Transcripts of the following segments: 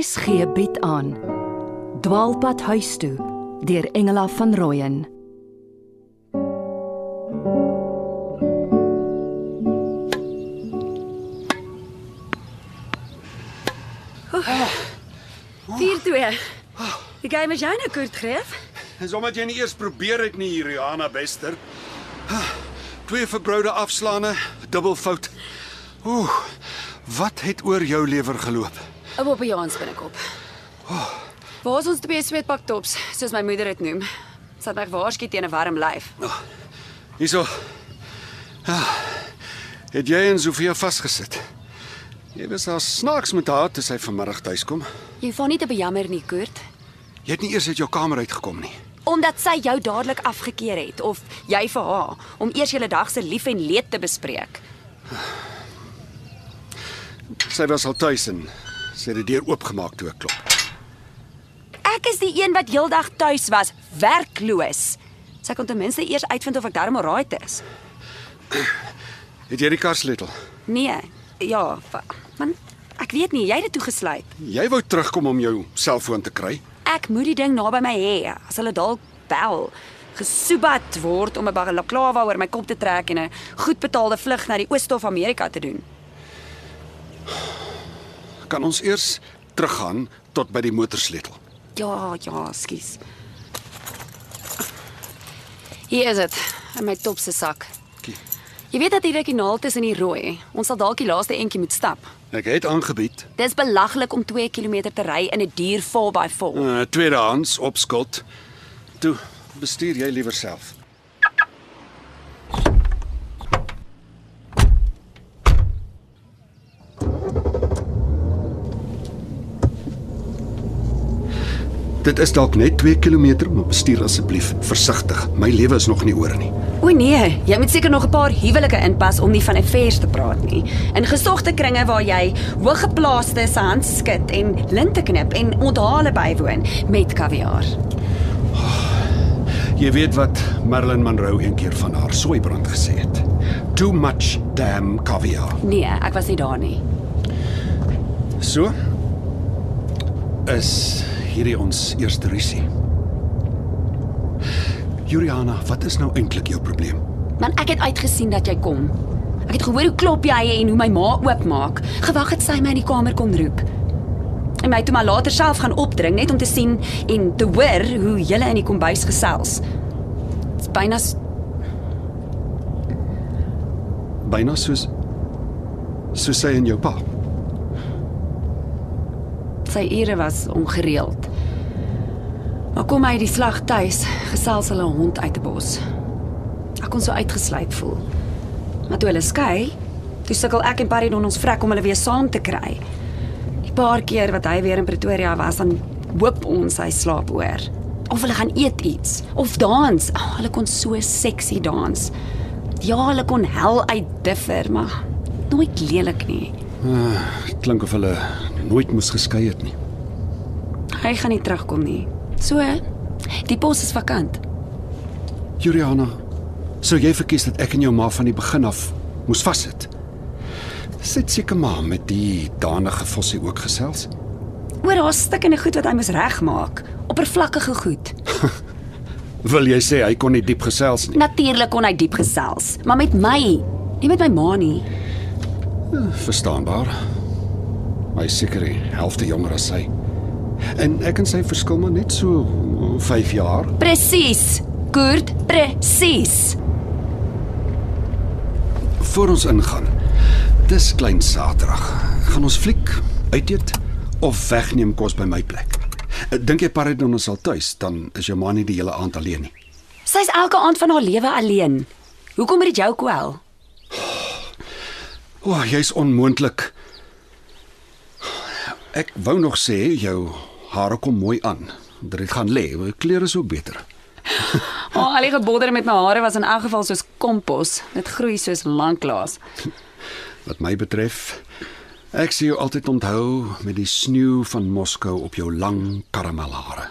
RSG bied aan Dwaalpad huis toe deur Engela van Rooyen Vier twee. Die game is jy nou kort greef? Dis omdat jy nie eers probeer het nie, Rihanna Bester. Twee verbroude afslaane, dubbel fout. Ooh, wat het oor jou lewer geloop? 'n Bobbejans binnekop. Waar is ons twee sweetpak tops, soos my moeder dit noem? Het my waarsku teen 'n warm lyf. Hierso. Ja. Het jy en Sofia vasgesit? Jy was al snaaks met haar toe sy vanmiddag tuis kom. Jy haar nie te bejammer nie, Kurt. Jy het nie eers uit jou kamer uitgekom nie. Omdat sy jou dadelik afgekeur het of jy vir haar om eers julle dag se lief en leed te bespreek. Sy was al tuis en sy het die deur oopgemaak toe ek klop. Ek is die een wat heeldag tuis was, werkloos. Sy kon ten minste eers uitvind of ek darm alright is. Het jy die kar sleutel? Nee, ja, man, ek weet nie, jy het dit toegesluit. Jy wou terugkom om jou selfoon te kry. Ek moet die ding naby my hê. As hulle dalk bel, gesoebat word om 'n balaklava oor my kop te trek en 'n goed betaalde vlug na die ooste of Amerika te doen. Kan ons eers teruggaan tot by die motorsleutel? Ja, ja, skus. Hier is dit, in my top se sak. Kie. Jy weet dat hierdie kanaal tussen die rooi, ons sal dalk die laaste entjie moet stap. Ek het aangebied. Dis belaglik om 2 km te ry in 'n duur 4x4. Uh, tweedehands op skuld. Toe, bestuur jy liewer self. Dit is dalk net 2 km, maar bestuur asseblief versigtig. My lewe is nog nie oor nie. O nee, jy moet seker nog 'n paar huwelike inpas om nie van 'n affairs te praat nie. In gesogte kringe waar jy hooggeplaaste se hand skud en linte knip en onthale bywoon met kaviaar. Jy weet wat Marilyn Monroe een keer van haar soeibrand gesê het. Too much damn caviar. Nee, ek was nie daar nie. So is hierdie ons eerste rusie. Juliana, wat is nou eintlik jou probleem? Man, ek het uitgesien dat jy kom. Ek het gehoor hoe klop jy en hoe my ma oopmaak. Gewag het sy my in die kamer kon roep. En my toe maar later self gaan opdring net om te sien en te hoor hoe julle in die kombuis gesels. Dit's byna Byna soos soos sy en jou pa. Sy ure was ongereeld. Maar kom hy die slag tuis, gesels hulle hond uit 'n bos. Ek kon so uitgesluit voel. Maar toe hulle skei, toe sukkel ek en Paridon ons vrek om hulle weer saam te kry. Die paar keer wat hy weer in Pretoria was, dan hoop ons hy slaap oor. Of hulle gaan eet iets of dans. Oh, hulle kon so seksie dans. Ja, hulle kon hel uitdiffer, maar nooit lelik nie. Klink of hulle nooit moes geskei het nie. Hy gaan nie terugkom nie. So, die pos is vakant. Juliana, sou jy verkies dat ek en jou ma van die begin af moes vassit? Sit seker maar met die danige vossie ook gesels. Oor haar stikkende goed wat hy moes regmaak, oppervlakkige goed. Wil jy sê hy kon nie diep gesels nie? Natuurlik kon hy diep gesels, maar met my, nie met my ma nie. Verstaanbaar. Hy seker die helfte jonger as sy. En ek en sy verskil maar net so 5 jaar. Presies. Kurt, presies. Voor ons ingaan. Dis klein Saterdag. Gaan ons fliek, uit eet of wegneem kos by my plek. Eh, Dink jy Paridon is al tuis, dan is jou ma nie die hele aand alleen nie. Sy's elke aand van haar lewe alleen. Hoekom het dit jou kwel? O, oh, jy's onmoontlik. Ek wou nog sê jou hare kom mooi aan. Dit gaan lê, jou klere is ook beter. O, oh, al die gebodder met my hare was in elk geval soos kompos. Dit groei soos lanklaas. Wat my betref, ek sien jou altyd onthou met die sneeu van Moskou op jou lang karamelhare.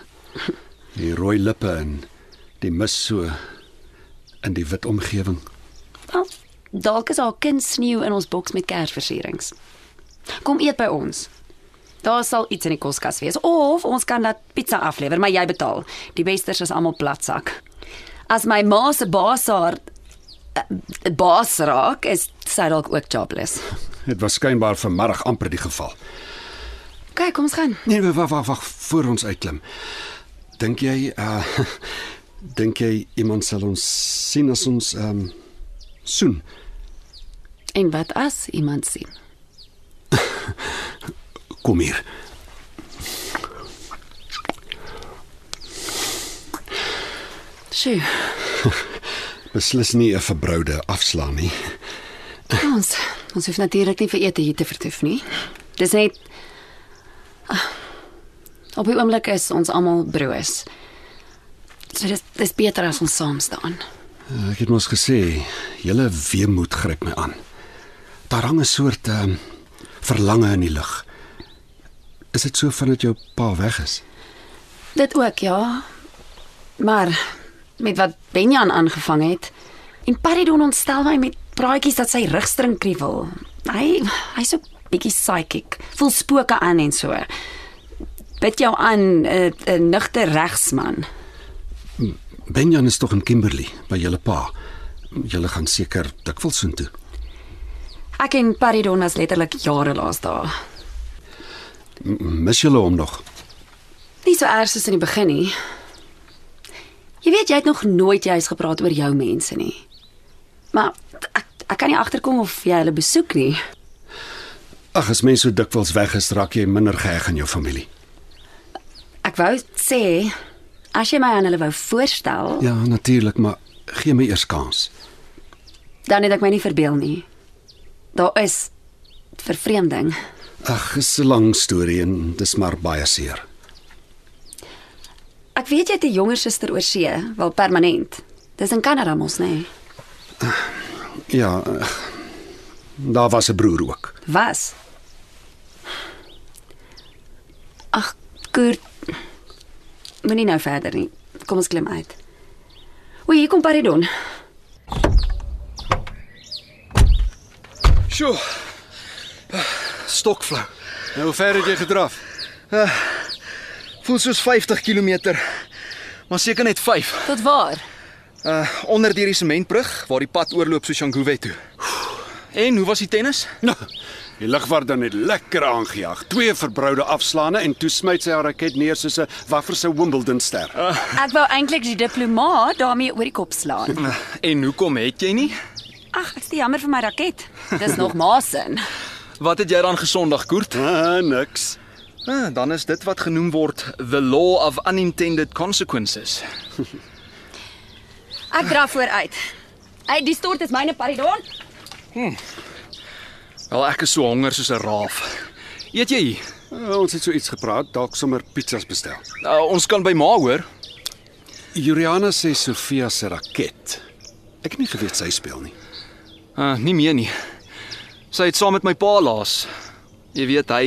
Die rooi lippe en die mis so in die wit omgewing. Wel, dalk is haar kind sneeu in ons boks met kersversierings. Kom eet by ons. Daar sal iets in die koskas wees of ons kan dat pizza aflewer, maar jy betaal. Die besters is almal platsak. As my ma se baas haar uh, baas raak, is sy dalk ook jobless. Dit was skynbaar vanmiddag amper die geval. Kyk, kom ons gaan. Nee, wag wag wag voor ons uitklim. Dink jy uh dink jy iemand sal ons sien as ons ehm um, soen? En wat as iemand sien? Kom hier. Sjoe, Beslis nie 'n verbroude afslaan nie. ons ons hoef natuurlik nie vir ete hier te vertoef nie. Dis net Ah, op die oomblik is ons almal broers. So dis dis beter as ons saam staan. Ek het mos gesê, julle weemoed gryp my aan. Daar hang 'n soort ehm um, verlange in die lug. Is dit so vandat jou pa weg is? Dit ook, ja. Maar met wat Benjan aangevang het en Paridon ontstel my met praatjies dat sy rugstring kriewel. Hy hy's so bietjie psychic, voel spooke aan en so. Bid jou aan 'n uh, 'n nigter regsman. Benjan is tog in Kimberley by julle pa. Julle gaan seker dikwels soontoe. Ek en Paridon was letterlik jare laas daar. Mis julle hom nog? Nie so erg soos in die begin nie. Jy weet jy het nog nooit juis gepraat oor jou mense nie. Maar ek ek kan nie agterkom of jy hulle besoek nie. Ag, as mense so dikwels weg is, raak jy minder geheg aan jou familie. Ek wou sê as jy my aan hulle wou voorstel, Ja, natuurlik, maar gee my eers kans. dan het ek my nie verbeel nie. Daar is vervreemding. Ag, dis 'n lang storie en dis maar baie seer. Ek weet jy het 'n jonger suster oor see, wel permanent. Dis in Kanada mos, nê? Nee. Ja, daar was 'n broer ook. Was. Ag, Kurt. Moenie nou verder nie. Kom ons klim uit. O, hier kom Paridon. Sjoe. Stokflou. Nou, hoe ver het jy gedraf? Voel soos 50 km. Maar seker net 5. Tot waar? Uh onder die sementbrug waar die pad oorloop so Shanguve toe. En hoe was die tennis? Nou, die lugvaart dan net lekker aangejaag. Twee verbroude afslaane en toe smyt sy haar raket neer soos 'n waffer se Wimbledon ster. Ek wou eintlik die diplomaat daarmee oor die kop slaan. En hoekom het jy nie? Ag, ek's te jammer vir my raket. Dis nog maasin. Wat het jy dan gesondag, Koert? Ah, niks. Ah, dan is dit wat genoem word the law of unintended consequences. Ek dra vooruit. Hey, die stort is myne Paridon. Wel ek is so honger soos 'n raaf. Eet jy? Uh, ons het so iets gepraat, dalk sommer pizzas bestel. Uh, ons kan by ma hoor. Juliana sê Sofia se raket. Ek het nie geweet sy speel nie. Uh, nie meer nie. Sy het saam met my pa laas. Jy weet hy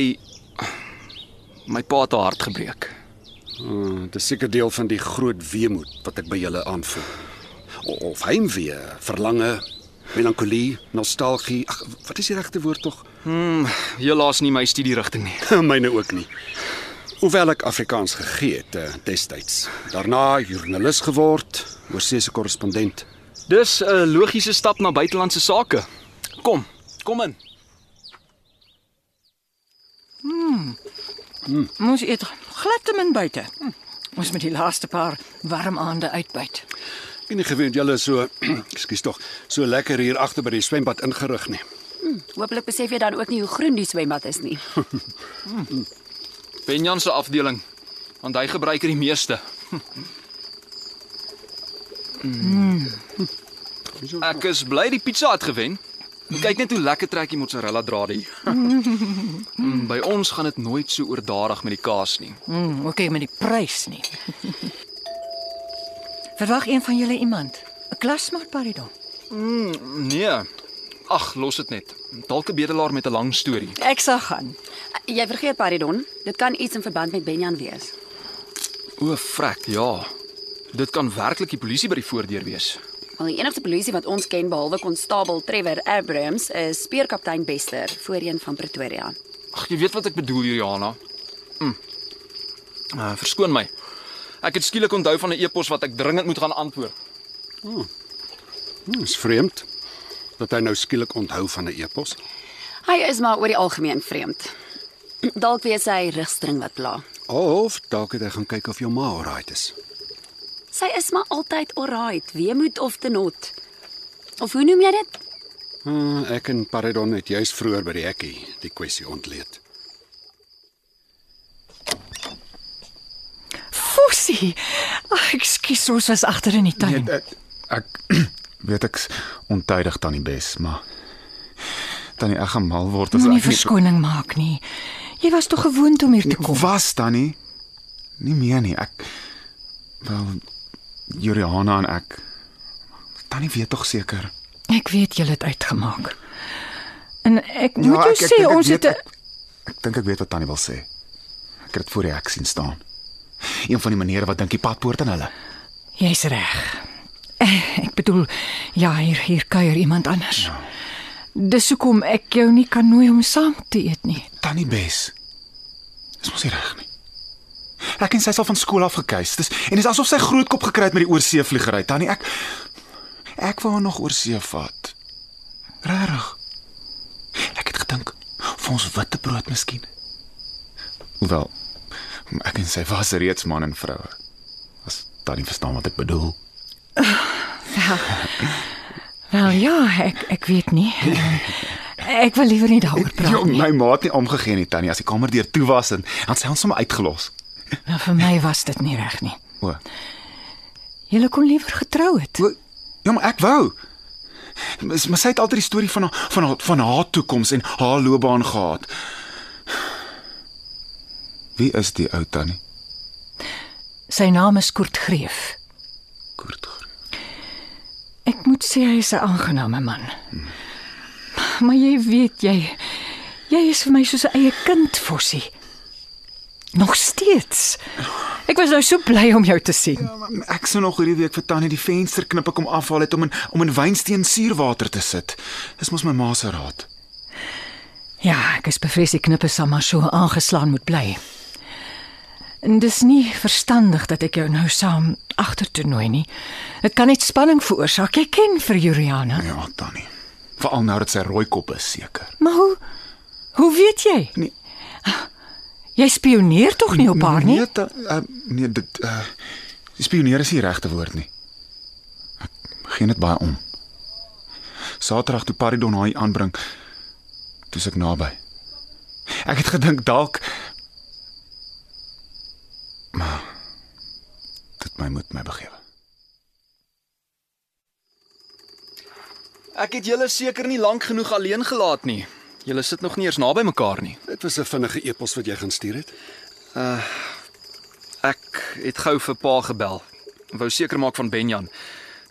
my pa het haar hart gebreek. Uh, dit is seker deel van die groot weemoed wat ek by julle aanvoel. O- Of heimwee, verlange, melankolie, nostalgie. Ag, wat is die regte woord tog? Helaas nie my studierigting nie. Myne ook nie. Hoewel ek Afrikaans gegee het uh, destyds. Daarna joernalis geword, oorseese korrespondent. Dis 'n logiese stap na buitelandse sake. Kom, kom in. Ons eet glad te min buite. Hm. Ons moet die laaste paar warm aande uitbyt. Ek het nie geweet julle is so, ekskuus tog, so lekker hier agter by die swembad ingerig nie. Hooplik besef jy dan ook nie hoe groen die swembad is nie. Benjan se afdeling, want hy gebruik er die meeste. Ek is bly die pizza het gewen. Kyk net hoe lekker trek die mozzarella drade hier. Mm, By ons gaan dit nooit so oordadig met die kaas nie. Mm, okay met die prys nie. Verwag een van julle iemand? 'n Klasmaat Paridon. Nee. Ag, los dit net. Dalk 'n bedelaar met 'n lang storie. Ek sal gaan. Jy vergeet Paridon, dit kan iets in verband met Benjan wees. O, frek, ja. Dit kan werklik die polisie by die voordeur wees. Al die enigste polisie wat ons ken behalwe konstabel Trevor Abrams is speerkaptein Bester, voorheen van Pretoria. Ag, jy weet wat ek bedoel, Juliana. Mm. Uh, verskoon my. Ek het skielik onthou van 'n e-pos wat ek dringend moet gaan antwoord. Hm, is vreemd dat hy nou skielik onthou van 'n e-pos. Hy is maar oor die algemeen vreemd. Dalk wees hy rigstring wat pla. Of dalk het hy gaan kyk of jou ma alright is. Sy is maar altyd alright, weemoed of te not. Of hoe noem jy dit? Uh, ek en Paradon het juis vroeër by die hekkie die kwessie ontleed. Fossie. Ag, ekskuus, ons was agter in die tuin. Nee, ek, ek weet ek's ontydig tannie Bes, maar tannie ek gaan mal word as ek nie- verskoning maak nie. Jy was tog gewoond om hier te kom. was tannie. Nie meer nie. Ek wel Juliana en ek tannie weet tog seker. Ek weet jy het uitgemaak. En ek moet Ja, jou ek- ek sê dink ek ons weet- het 'n Ek, ek dink ek weet wat tannie wil sê. Ek het dit voor die hek sien staan. Een van die maniere wat dink die padpoort aan hulle. Jy's reg. Ek bedoel, ja, hier hier kuier iemand anders. Ja. Dis hoekom ek jou nie kan nooi om saam te eet nie. Tannie Bes. Dis mos nie reg nie. Ek en sy sal van skool af gekeis. Dis en dis asof sy grootkop gekry het met die oorseevliegery. Tannie, ek ek wou haar nog oorsee vat. Regtig. Ek het gedink vir ons witbrood miskien. Hoewel ek en sy was reeds man en vrou. As tannie verstaan wat ek bedoel. Wel ja, ek ek weet nie. Ek wil liewer nie daaroor praat nie. my ma het nie omgegee nie, tannie, as die kamer deur toe was en dan sy ons sommer uitgelos. Nou, vir my was dit nie reg nie. O. Jy kon liewer getrou het. O, Ja, maar ek wou. Maar maar sy het altyd die storie van haar van haar van haar toekoms en haar loopbaan gehad. Wie is die ou tannie? Sy naam is Kurt Greef. Kurt. Ek moet sê hy is 'n aangename man. Maar jy weet jy jy is vir my soos 'n eie kind, Fossie. Nog steeds. Ek was nou so bly om jou te sien. Ek sou nog hierdie week vir tannie die vensterknippe kom afhaal het om in om in wynsteen suurwater te sit. Dis mos my ma se raad. Ja, ek is bevrees die knippe sal maar so aangeslaan moet bly. En dis nie verstandig dat ek jou nou saam agter toe nooi nie. Dit kan net spanning veroorsaak. Jy ken vir Juliana. Ja, tannie. Veral nou dat sy rooi kop is seker. Maar hoe hoe weet jy? Nee. Jy spioneer tog nie op haar nie? Nee, ta, uh, nee, dit uh spioneer is nie die regte woord nie. Ek gee dit baie om. Saterdag toe Paridon haar aanbring, toe's ek naby. Ek het gedink dalk maar dit my moet my begewe. Ek het julle seker nie lank genoeg alleen gelaat nie. Julle sit nog nie eens naby mekaar nie. Dit was 'n vinnige e-pos wat jy gaan stuur het. Ek het gou vir pa gebel. Wou seker maak van Benjan.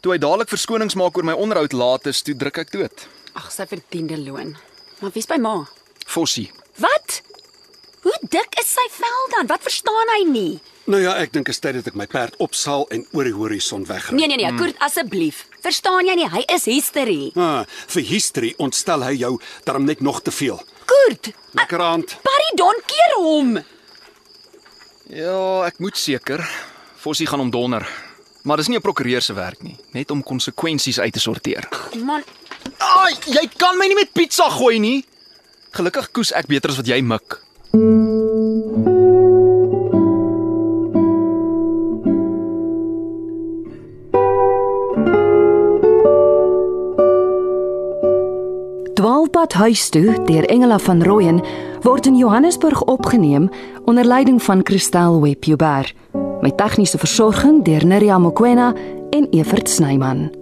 Toe hy dadelik verskonings maak oor my onderhoud laat is, toe druk ek dood. Ag, sy verdiende loon. Maar wie's by ma? Fossie. Wat? Hoe dik is sy vel dan? Wat verstaan hy nie? Nou ja, ek dink dit is tyd dat ek my perd opsaal en oor die horison wegry. Nee nee nee, Kurt, asseblief. Verstaan jy nie? Hy is hysterie. Ah, vir history ontstel hy jou daarom net nog te veel. Kurt, Lekker aand. Paridon keer hom. Ja, ek moet seker. Fossie gaan hom donder. Maar dis nie 'n prokureur se werk nie, net om konsekwensies uit te sorteer. Man, Ai, jy kan my nie met pizza gooi nie. Gelukkig koes ek beter as wat jy mik. Dwaalpad huis toe deur Engela van Rooyen word in Johannesburg opgeneem onder leiding van Christel Webber. Met tegniese versorging deur Neriya Mkwena en Evert Snyman.